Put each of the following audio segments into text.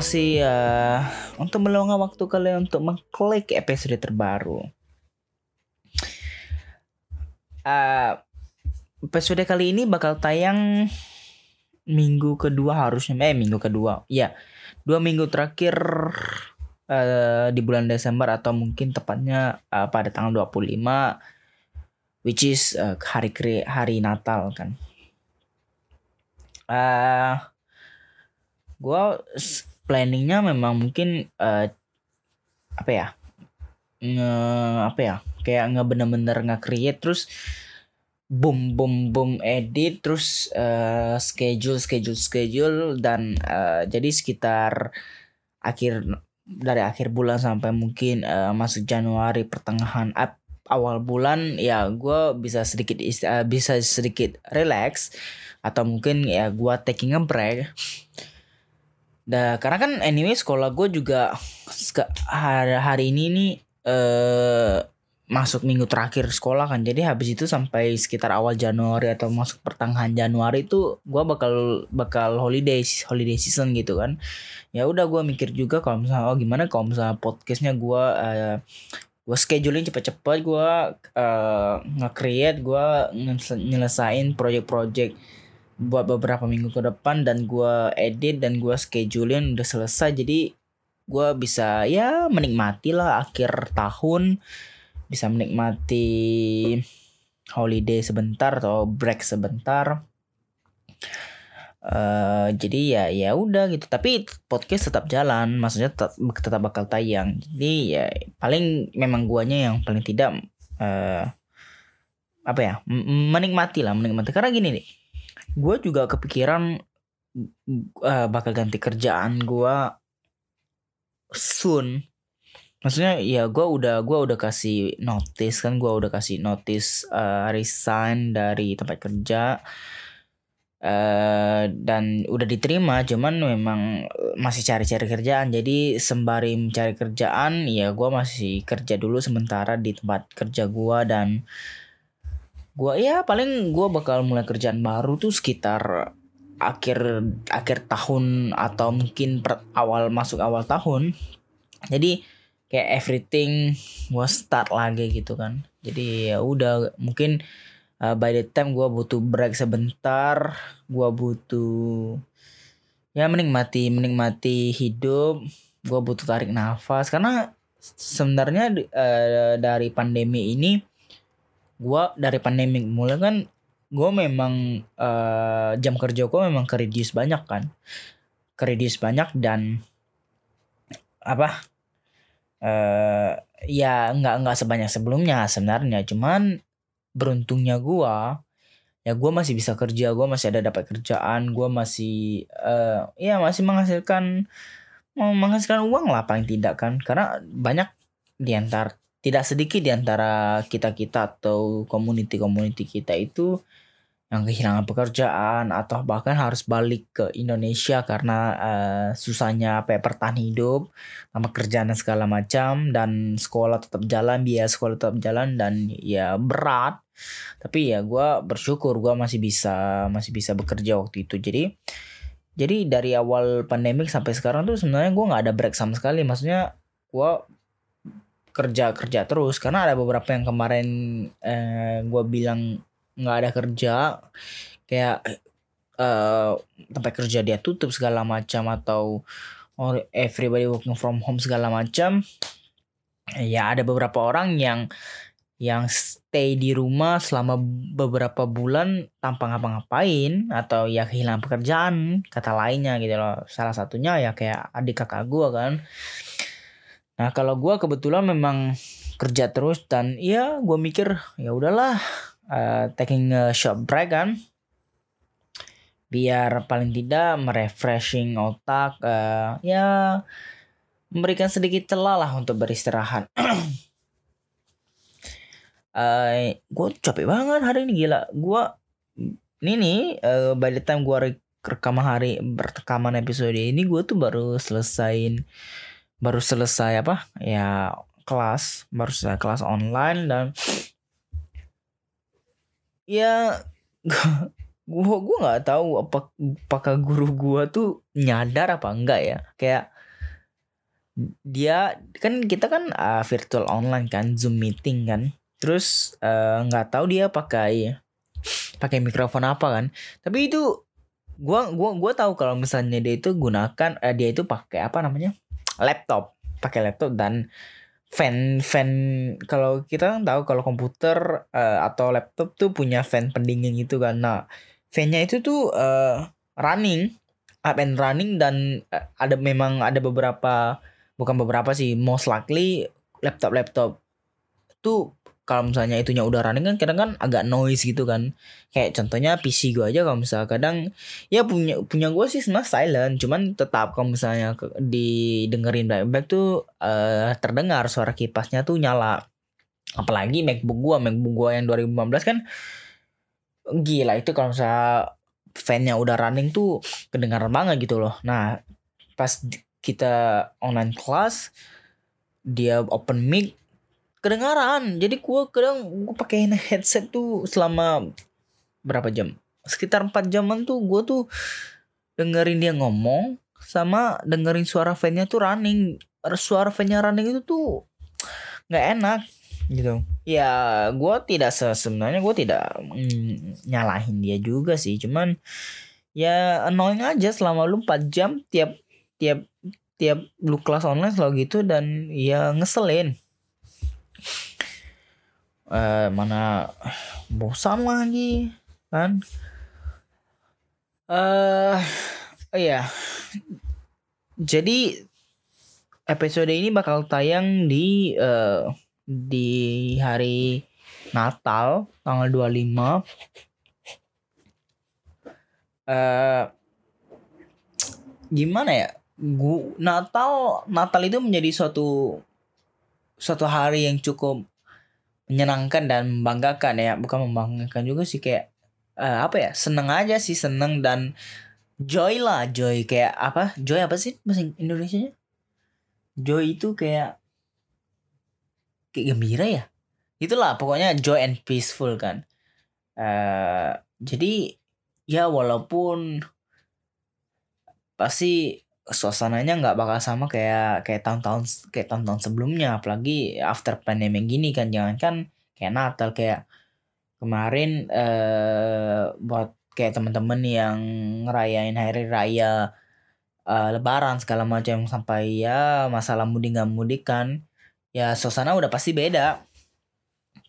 kasih ya untuk meluangkan waktu kalian untuk mengklik episode terbaru. Uh, episode kali ini bakal tayang minggu kedua harusnya. Eh minggu kedua. Ya dua minggu terakhir uh, di bulan Desember atau mungkin tepatnya uh, pada tanggal 25 which is uh, hari hari Natal kan. Uh, gue planningnya memang mungkin uh, apa ya nge apa ya kayak nggak bener-bener nggak create terus boom boom boom edit terus uh, schedule schedule schedule dan uh, jadi sekitar akhir dari akhir bulan sampai mungkin uh, masuk Januari pertengahan up, awal bulan ya gue bisa sedikit uh, bisa sedikit relax atau mungkin ya gue taking a break Nah, karena kan anyway sekolah gue juga hari, hari ini nih eh masuk minggu terakhir sekolah kan. Jadi habis itu sampai sekitar awal Januari atau masuk pertengahan Januari itu gue bakal bakal holiday holiday season gitu kan. Ya udah gue mikir juga kalau misalnya oh gimana kalau misalnya podcastnya gue uh, gue scheduling cepet-cepet gue uh, nge-create gue nyelesain project-project buat beberapa minggu ke depan dan gue edit dan gue schedulein udah selesai. Jadi gue bisa ya menikmati lah akhir tahun. Bisa menikmati holiday sebentar atau break sebentar. Uh, jadi ya ya udah gitu. Tapi podcast tetap jalan maksudnya tetap, tetap bakal tayang. Jadi ya paling memang guanya yang paling tidak uh, apa ya menikmati lah menikmati. Karena gini nih gue juga kepikiran uh, bakal ganti kerjaan gue soon. Maksudnya ya gue udah gue udah kasih notice kan gue udah kasih notice uh, resign dari tempat kerja uh, dan udah diterima cuman memang masih cari-cari kerjaan. Jadi sembari mencari kerjaan ya gue masih kerja dulu sementara di tempat kerja gue dan gua ya paling gua bakal mulai kerjaan baru tuh sekitar akhir akhir tahun atau mungkin per, awal masuk awal tahun. Jadi kayak everything gua start lagi gitu kan. Jadi ya udah mungkin uh, by the time gua butuh break sebentar gua butuh ya menikmati menikmati hidup gua butuh tarik nafas. Karena sebenarnya uh, dari pandemi ini gue dari pandemi mulai kan gue memang uh, jam kerja gue memang keredis banyak kan. Keredis banyak dan apa uh, ya nggak nggak sebanyak sebelumnya sebenarnya. Cuman beruntungnya gue ya gue masih bisa kerja gue masih ada dapat kerjaan gue masih uh, ya masih menghasilkan menghasilkan uang lah paling tidak kan. Karena banyak di antar tidak sedikit di antara kita-kita atau community-community kita itu yang kehilangan pekerjaan atau bahkan harus balik ke Indonesia karena uh, susahnya apa ya, bertahan hidup sama kerjaan dan segala macam dan sekolah tetap jalan biaya sekolah tetap jalan dan ya berat. Tapi ya gue bersyukur gue masih bisa masih bisa bekerja waktu itu. Jadi jadi dari awal pandemik sampai sekarang tuh sebenarnya gue nggak ada break sama sekali. Maksudnya gue kerja kerja terus. Karena ada beberapa yang kemarin eh, gue bilang nggak ada kerja kayak eh, tempat kerja dia tutup segala macam atau or everybody working from home segala macam. Ya ada beberapa orang yang yang stay di rumah selama beberapa bulan tanpa ngapa-ngapain atau ya kehilangan pekerjaan kata lainnya gitu loh. Salah satunya ya kayak adik kakak gue kan Nah kalau gue kebetulan memang kerja terus dan iya gue mikir ya udahlah uh, taking a short break kan biar paling tidak merefreshing otak uh, ya memberikan sedikit celah lah untuk beristirahat. uh, eh, gue capek banget hari ini gila. Gue ini nih uh, by the time gue rekam hari bertekaman episode ini gue tuh baru selesaiin baru selesai apa? Ya kelas baru selesai kelas online dan ya gua gua nggak tahu apa apakah guru gua tuh nyadar apa enggak ya. Kayak dia kan kita kan uh, virtual online kan zoom meeting kan. Terus nggak uh, tahu dia pakai pakai mikrofon apa kan. Tapi itu gua gua gua tahu kalau misalnya dia itu gunakan uh, dia itu pakai apa namanya laptop pakai laptop dan fan fan kalau kita kan tahu kalau komputer uh, atau laptop tuh punya fan pendingin gitu kan. Nah fannya itu tuh uh, running up and running dan uh, ada memang ada beberapa bukan beberapa sih most likely laptop laptop tuh kalau misalnya itunya udah running kan kadang kan agak noise gitu kan. Kayak contohnya PC gue aja kalau misalnya kadang ya punya punya gue sih sebenarnya silent. Cuman tetap kalau misalnya didengerin baik tuh uh, terdengar suara kipasnya tuh nyala. Apalagi MacBook gue MacBook gue yang 2015 kan gila itu kalau misalnya fannya udah running tuh kedengaran banget gitu loh. Nah pas kita online class dia open mic kedengaran. Jadi gue kadang gue pakai headset tuh selama berapa jam? Sekitar 4 jaman tuh gue tuh dengerin dia ngomong sama dengerin suara fan-nya tuh running. Suara fan-nya running itu tuh nggak enak gitu. Ya gue tidak sebenarnya gue tidak nyalahin dia juga sih. Cuman ya annoying aja selama lu 4 jam tiap tiap tiap lu kelas online selalu gitu dan ya ngeselin uh, mana bosan lagi kan? Eh uh, iya. Jadi episode ini bakal tayang di uh, di hari Natal tanggal 25 uh, gimana ya? Gua Natal Natal itu menjadi suatu suatu hari yang cukup menyenangkan dan membanggakan ya. Bukan membanggakan juga sih kayak uh, apa ya seneng aja sih seneng dan joy lah joy. Kayak apa? Joy apa sih bahasa Indonesia nya joy itu kayak kayak gembira ya? Itulah pokoknya joy and peaceful kan. Uh, jadi ya walaupun pasti suasananya nggak bakal sama kayak kayak tahun-tahun kayak tahun-tahun sebelumnya. Apalagi after pandemic gini kan jangan kan kayak Natal kayak kemarin eh buat kayak temen-temen yang ngerayain hari raya uh, lebaran segala macam sampai ya masalah mudik nggak mudik kan ya suasana udah pasti beda.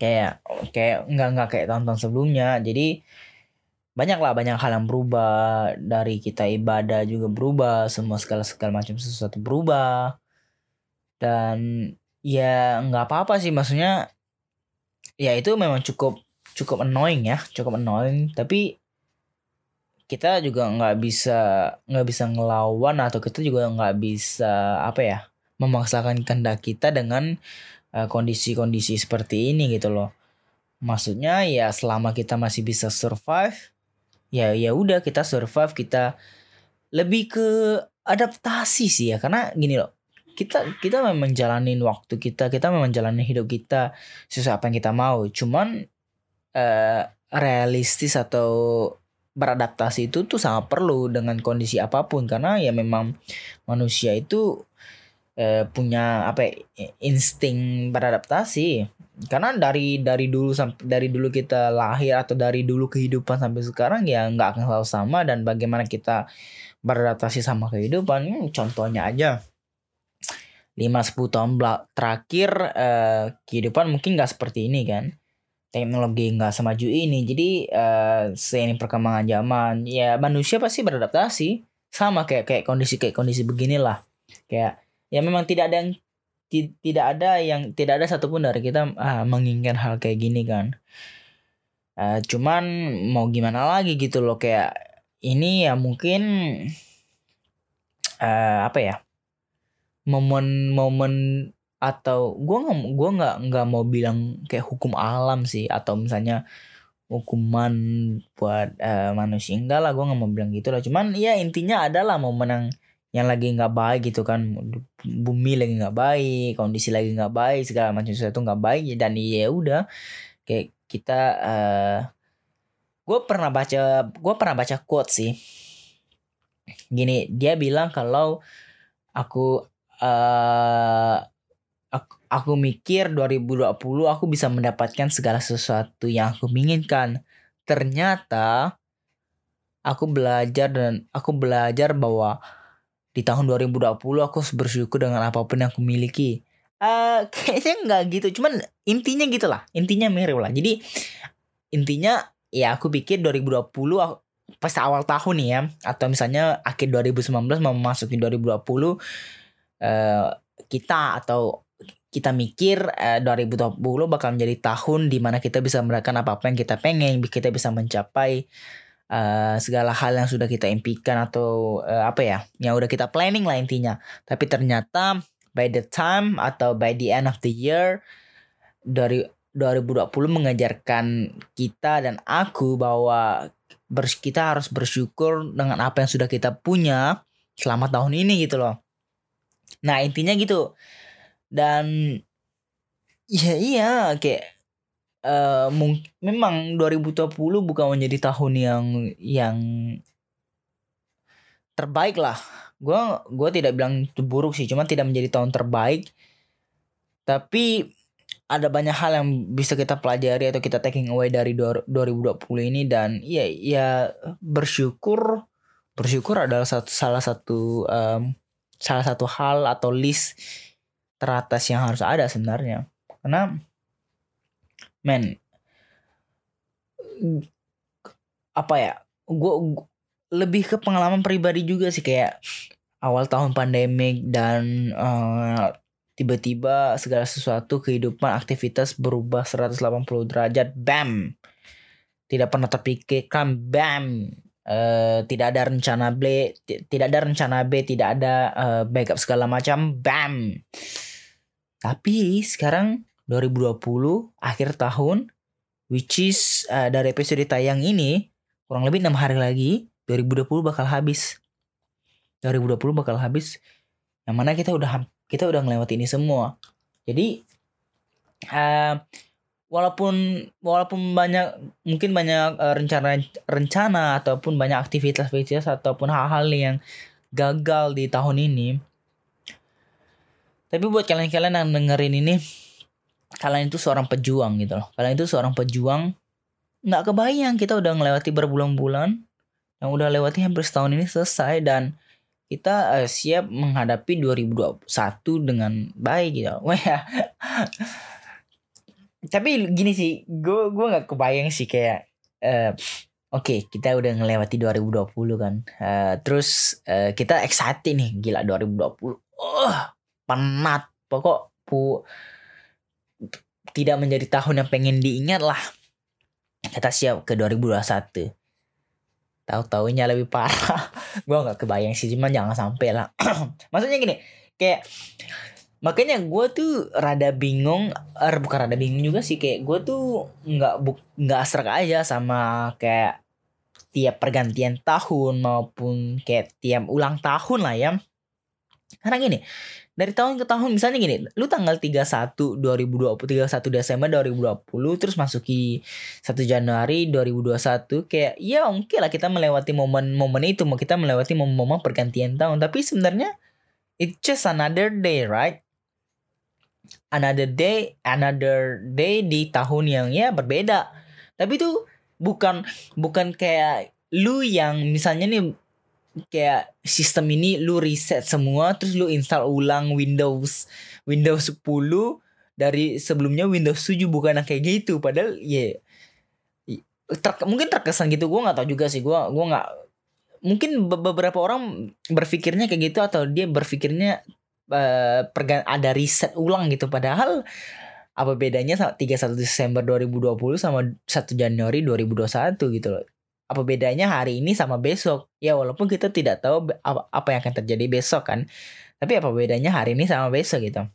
Kayak kayak nggak nggak kayak tahun-tahun sebelumnya. Jadi banyak lah banyak hal yang berubah. Dari kita ibadah juga berubah semua segala segala macam sesuatu berubah. Dan ya nggak apa-apa sih maksudnya ya itu memang cukup cukup annoying ya cukup annoying. Tapi kita juga nggak bisa nggak bisa ngelawan atau kita juga nggak bisa apa ya memaksakan kehendak kita dengan uh, kondisi-kondisi seperti ini gitu loh. Maksudnya ya selama kita masih bisa survive ya ya udah kita survive kita lebih ke adaptasi sih ya. Karena gini loh kita kita memang jalanin waktu kita kita memang jalanin hidup kita sesuai apa yang kita mau. Cuman uh, realistis atau beradaptasi itu tuh sangat perlu dengan kondisi apa pun. Karena ya memang manusia itu uh, punya apa ya, insting beradaptasi karena dari dari dulu sampai dari dulu kita lahir atau dari dulu kehidupan sampai sekarang ya nggak akan selalu sama. Dan bagaimana kita beradaptasi sama kehidupan hmm, contohnya aja. 5-10 tahun terakhir eh, kehidupan mungkin nggak seperti ini kan? Teknologi nggak semaju ini. Jadi eh, seiring perkembangan zaman ya manusia pasti beradaptasi. Sama kayak kayak kondisi kayak kondisi beginilah. Kayak ya memang tidak ada yang tidak ada yang tidak ada satupun dari kita uh, menginginkan hal kayak gini kan. Uh, cuman mau gimana lagi gitu loh kayak ini ya mungkin uh, apa ya momen-momen atau gue nggak gua nggak nggak mau bilang kayak hukum alam sih atau misalnya hukuman buat uh, manusia enggak lah gue nggak mau bilang gitu lah. Cuman ya intinya adalah momen yang yang lagi nggak baik gitu kan bumi lagi nggak baik kondisi lagi nggak baik segala macam sesuatu nggak baik dan ya udah kayak kita uh, eh, gue pernah baca gue pernah baca quote sih. Gini dia bilang kalau aku uh, aku, aku mikir 2020 aku bisa mendapatkan segala sesuatu yang aku inginkan. Ternyata aku belajar dan aku belajar bahwa di tahun 2020 aku bersyukur dengan apa pun yang aku miliki. Uh, kayaknya nggak gitu, cuman intinya gitulah, intinya mirip lah. Jadi intinya ya aku pikir 2020 pas awal tahun nih ya, atau misalnya akhir 2019 memasuki 2020 uh, kita atau kita mikir uh, 2020 bakal menjadi tahun di mana kita bisa melakukan apa-apa yang kita pengen, kita bisa mencapai uh, segala hal yang sudah kita impikan atau uh, apa ya yang udah kita planning lah intinya tapi ternyata by the time atau by the end of the year dari 2020 mengajarkan kita dan aku bahwa kita harus bersyukur dengan apa yang sudah kita punya selama tahun ini gitu loh. Nah intinya gitu dan ya iya kayak uh, memang 2020 bukan menjadi tahun yang yang terbaik lah. Gue gue tidak bilang itu buruk sih, cuma tidak menjadi tahun terbaik. Tapi ada banyak hal yang bisa kita pelajari atau kita taking away dari 2020 ini dan ya ya bersyukur bersyukur adalah satu, salah satu um, salah satu hal atau list teratas yang harus ada sebenarnya karena men apa ya gue lebih ke pengalaman pribadi juga sih kayak awal tahun pandemik dan uh, tiba-tiba segala sesuatu kehidupan aktivitas berubah 180 derajat bam! Tidak pernah terpikirkan bam! Uh, tidak ada rencana B tidak ada rencana B tidak ada uh, backup segala macam bam! Tapi sekarang 2020 akhir tahun which is uh, dari episode tayang ini kurang lebih enam hari lagi 2020 bakal habis. 2020 bakal habis yang mana kita udah kita udah melewati ini semua. Jadi uh, walaupun walaupun banyak mungkin banyak uh, rencana rencana ataupun banyak aktivitas-aktivitas ataupun hal-hal yang gagal di tahun ini tapi buat kalian-kalian yang dengerin ini kalian itu seorang pejuang gitu loh kalian itu seorang pejuang nggak kebayang kita udah melewati berbulan-bulan yang udah lewati hampir setahun ini selesai dan kita uh, siap menghadapi 2021 dengan baik gitu wah ya tapi gini sih gue gue nggak kebayang sih kayak uh, Oke, okay, kita udah ngelewati 2020 kan. Uh, terus uh, kita excited nih, gila 2020. Oh, penat. Pokok pu tidak menjadi tahun yang pengen diingat lah. Kita siap ke 2021. Tahu-taunya lebih parah. gue nggak kebayang sih, cuman jangan sampai lah. Maksudnya gini, kayak makanya gue tuh rada bingung, er, bukan rada bingung juga sih kayak gue tuh nggak nggak asrak aja sama kayak tiap pergantian tahun maupun kayak tiap ulang tahun lah ya. Karena gini, dari tahun ke tahun misalnya gini lu tanggal 31 2020 31 Desember 2020 terus masuki 1 Januari 2021 kayak ya oke okay lah kita melewati momen-momen itu mau kita melewati momen-momen pergantian tahun. Tapi sebenarnya it's just another day right? Another day another day di tahun yang ya berbeda. Tapi itu bukan bukan kayak lu yang misalnya nih kayak sistem ini lu reset semua terus lu install ulang Windows Windows 10 dari sebelumnya Windows 7 bukan kayak gitu. Padahal ya yeah, ter, mungkin terkesan gitu. Gue nggak tahu juga sih. Gue gue nggak mungkin beberapa orang berpikirnya kayak gitu atau dia berpikirnya uh, ada reset ulang gitu. Padahal apa bedanya sama 31 Desember 2020 sama 1 Januari 2021 gitu loh apa bedanya hari ini sama besok? Ya walaupun kita tidak tahu apa yang akan terjadi besok kan tapi apa bedanya hari ini sama besok gitu?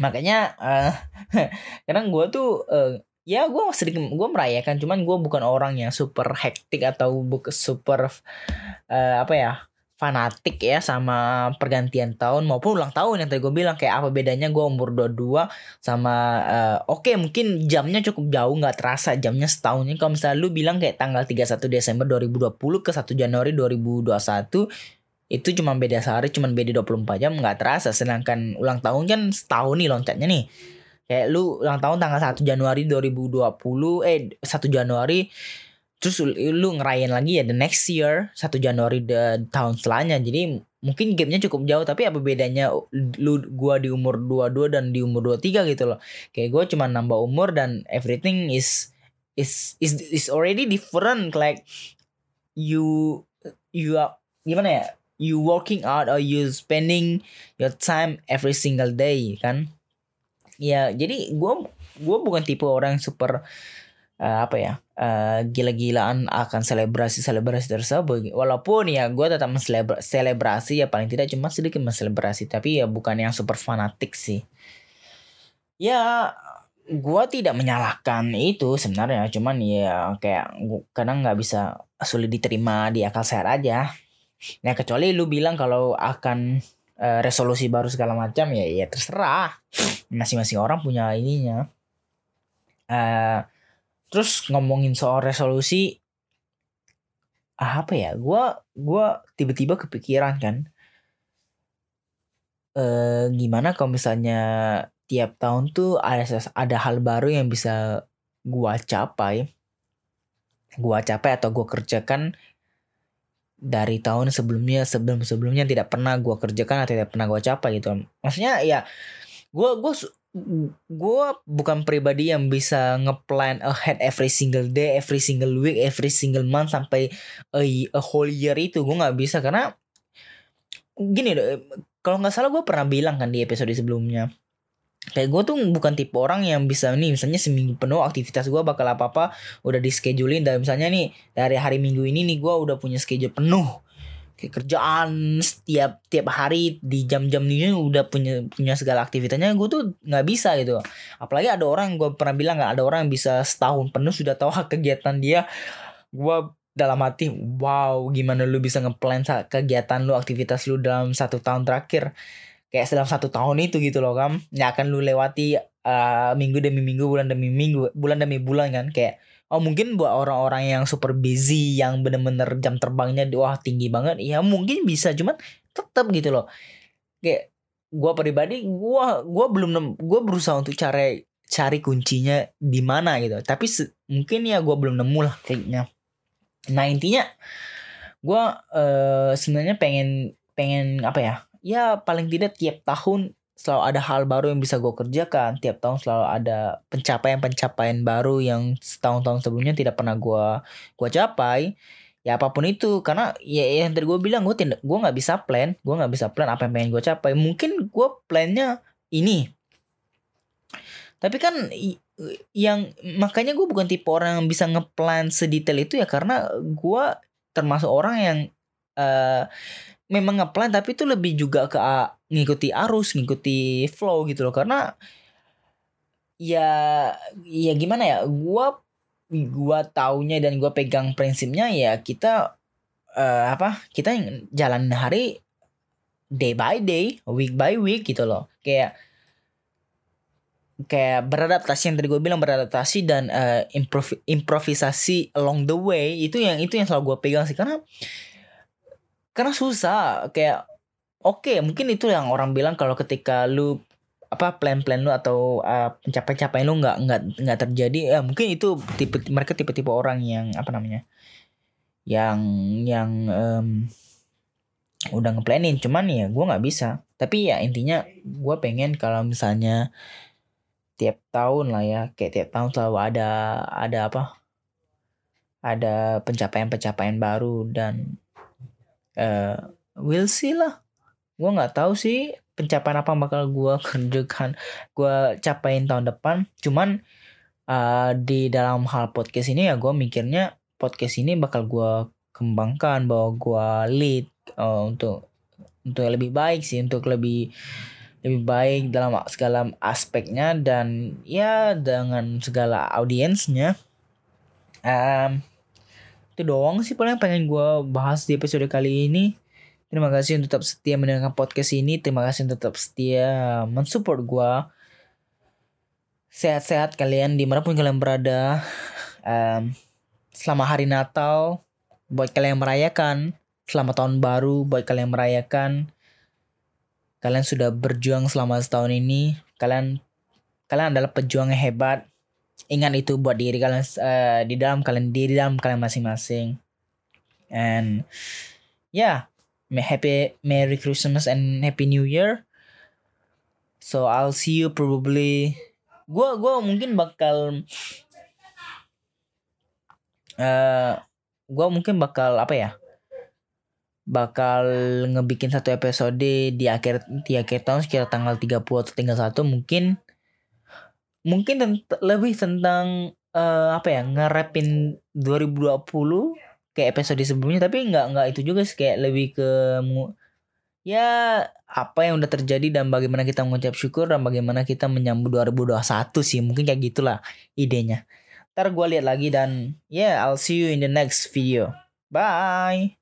Makanya uh, kadang gue tuh uh, ya gue sedikit gue merayakan cuman gue bukan orang yang super hektik atau super uh, apa ya fanatik ya sama pergantian tahun maupun ulang tahun yang tadi gue bilang kayak apa bedanya gue umur 22 sama uh, oke okay, mungkin jamnya cukup jauh nggak terasa jamnya setahun ini. Kalau misalnya lu bilang kayak tanggal 31 Desember 2020 ke 1 Januari 2021 itu cuma beda sehari cuma beda 24 jam nggak terasa. Sedangkan ulang tahun kan setahun nih loncatnya nih. Kayak lu ulang tahun tanggal 1 Januari 2020 eh 1 Januari terus lu ngerayain lagi ya the next year 1 Januari the tahun setelahnya. Jadi mungkin gamenya cukup jauh tapi apa bedanya lu gua di umur 22 dan di umur 23 gitu loh. Kayak gua cuma nambah umur dan everything is is is is already different. Like you you are gimana ya? You working out or you spending your time every single day kan? Ya jadi gua gua bukan tipe orang super uh, apa ya? Uh, gila-gilaan akan selebrasi-selebrasi tersebut. Walaupun ya gue tetap selebrasi ya paling tidak cuma sedikit menselebrasi tapi ya bukan yang super fanatik sih. Ya gue tidak menyalahkan itu sebenarnya. Cuman ya kayak gua kadang nggak bisa sulit diterima di akal sehat aja. Ya kecuali lu bilang kalau akan uh, resolusi baru segala macam ya ya terserah. Masing-masing orang punya ininya. Uh, terus ngomongin soal resolusi apa ya gue gua tiba-tiba kepikiran kan eh gimana kalau misalnya tiap tahun tuh ada ada hal baru yang bisa gue capai. Gue capai atau gue kerjakan dari tahun sebelumnya sebelum sebelumnya tidak pernah gue kerjakan atau tidak pernah gue capai gitu. Maksudnya ya gue gue gue bukan pribadi yang bisa ngeplan ahead every single day, every single week, every single month sampai a, a whole year itu. Gue nggak bisa karena gini kalau nggak salah gue pernah bilang kan di episode sebelumnya kayak gue tuh bukan tipe orang yang bisa nih misalnya seminggu penuh aktivitas gue bakal apa apa udah di schedulein dan misalnya nih dari hari minggu ini nih gue udah punya schedule penuh kayak kerjaan setiap tiap hari di jam-jam ini udah punya punya segala aktivitasnya gue tuh nggak bisa gitu. Apalagi ada orang gue pernah bilang nggak ada orang yang bisa setahun penuh sudah tahu kegiatan dia. Gue dalam hati wow gimana lu bisa ngeplan kegiatan lu aktivitas lu dalam satu tahun terakhir? Kayak dalam satu tahun itu gitu loh kam nggak akan lu lewati uh, minggu demi minggu bulan demi minggu bulan demi bulan kan kayak oh mungkin buat orang-orang yang super busy yang bener-bener jam terbangnya wah tinggi banget. Ya mungkin bisa cuman tetap gitu loh. Kayak gue pribadi gue gua belum gue berusaha untuk cari cari kuncinya di mana gitu. Tapi mungkin ya gue belum nemu lah kayaknya. Nah intinya gue uh, sebenarnya pengen pengen apa ya? Ya paling tidak tiap tahun selalu ada hal baru yang bisa gue kerjakan. Tiap tahun selalu ada pencapaian-pencapaian baru yang setahun-tahun sebelumnya tidak pernah gue gua capai. Ya apa pun itu. Karena ya, ya yang tadi gue bilang gue tidak gue nggak bisa plan. Gue nggak bisa plan apa yang pengen gue capai. Mungkin gue plannya ini. Tapi kan yang makanya gue bukan tipe orang yang bisa ngeplan sedetail itu ya. Karena gue termasuk orang yang uh, memang ngeplan tapi itu lebih juga ke ngikuti arus, ngikuti flow gitu loh. Karena ya ya gimana ya gua gua taunya dan gua pegang prinsipnya ya kita uh, apa kita jalan hari day by day week by week gitu loh. Kayak kayak beradaptasi yang tadi gue bilang beradaptasi dan uh, improv improvisasi along the way itu yang itu yang selalu gue pegang sih. Karena karena susah kayak oke okay, mungkin itu yang orang bilang kalau ketika lu apa plan-plan lu atau uh, pencapaian-capaian lu nggak nggak nggak terjadi ya mungkin itu tipe mereka tipe-tipe orang yang apa namanya yang yang um, udah ngeplanin cuman ya gue nggak bisa. Tapi ya intinya gue pengen kalau misalnya tiap tahun lah ya kayak tiap tahun selalu ada ada apa ada pencapaian-pencapaian baru dan uh, we'll see lah gue nggak tahu sih pencapaian apa bakal gue kerjakan gue capain tahun depan. Cuman uh, di dalam hal podcast ini ya gue mikirnya podcast ini bakal gue kembangkan bahwa gue lead uh, untuk untuk lebih baik sih untuk lebih lebih baik dalam segala aspeknya dan ya dengan segala audiensnya. Um, itu doang sih paling pengen gue bahas di episode kali ini Terima kasih untuk tetap setia mendengarkan podcast ini. Terima kasih untuk tetap setia mensupport gue. Sehat-sehat kalian di mana pun kalian berada. Um, selama hari Natal buat kalian yang merayakan. Selamat tahun baru buat kalian yang merayakan. Kalian sudah berjuang selama setahun ini. Kalian kalian adalah pejuang yang hebat. Ingat itu buat diri kalian uh, di dalam kalian di dalam kalian masing-masing. And yeah, happy Merry Christmas and Happy New Year. So I'll see you probably. Gua gua mungkin bakal. Uh, gua mungkin bakal apa ya? Bakal ngebikin satu episode di akhir di akhir tahun sekitar tanggal 30 atau tinggal satu mungkin mungkin tent lebih tentang uh, apa ya ngerapin 2020 kayak episode sebelumnya tapi nggak nggak itu juga sih kayak lebih ke ya apa yang udah terjadi dan bagaimana kita mengucap syukur dan bagaimana kita menyambut 2021 sih mungkin kayak gitulah idenya. Ntar gue lihat lagi dan yeah I'll see you in the next video. Bye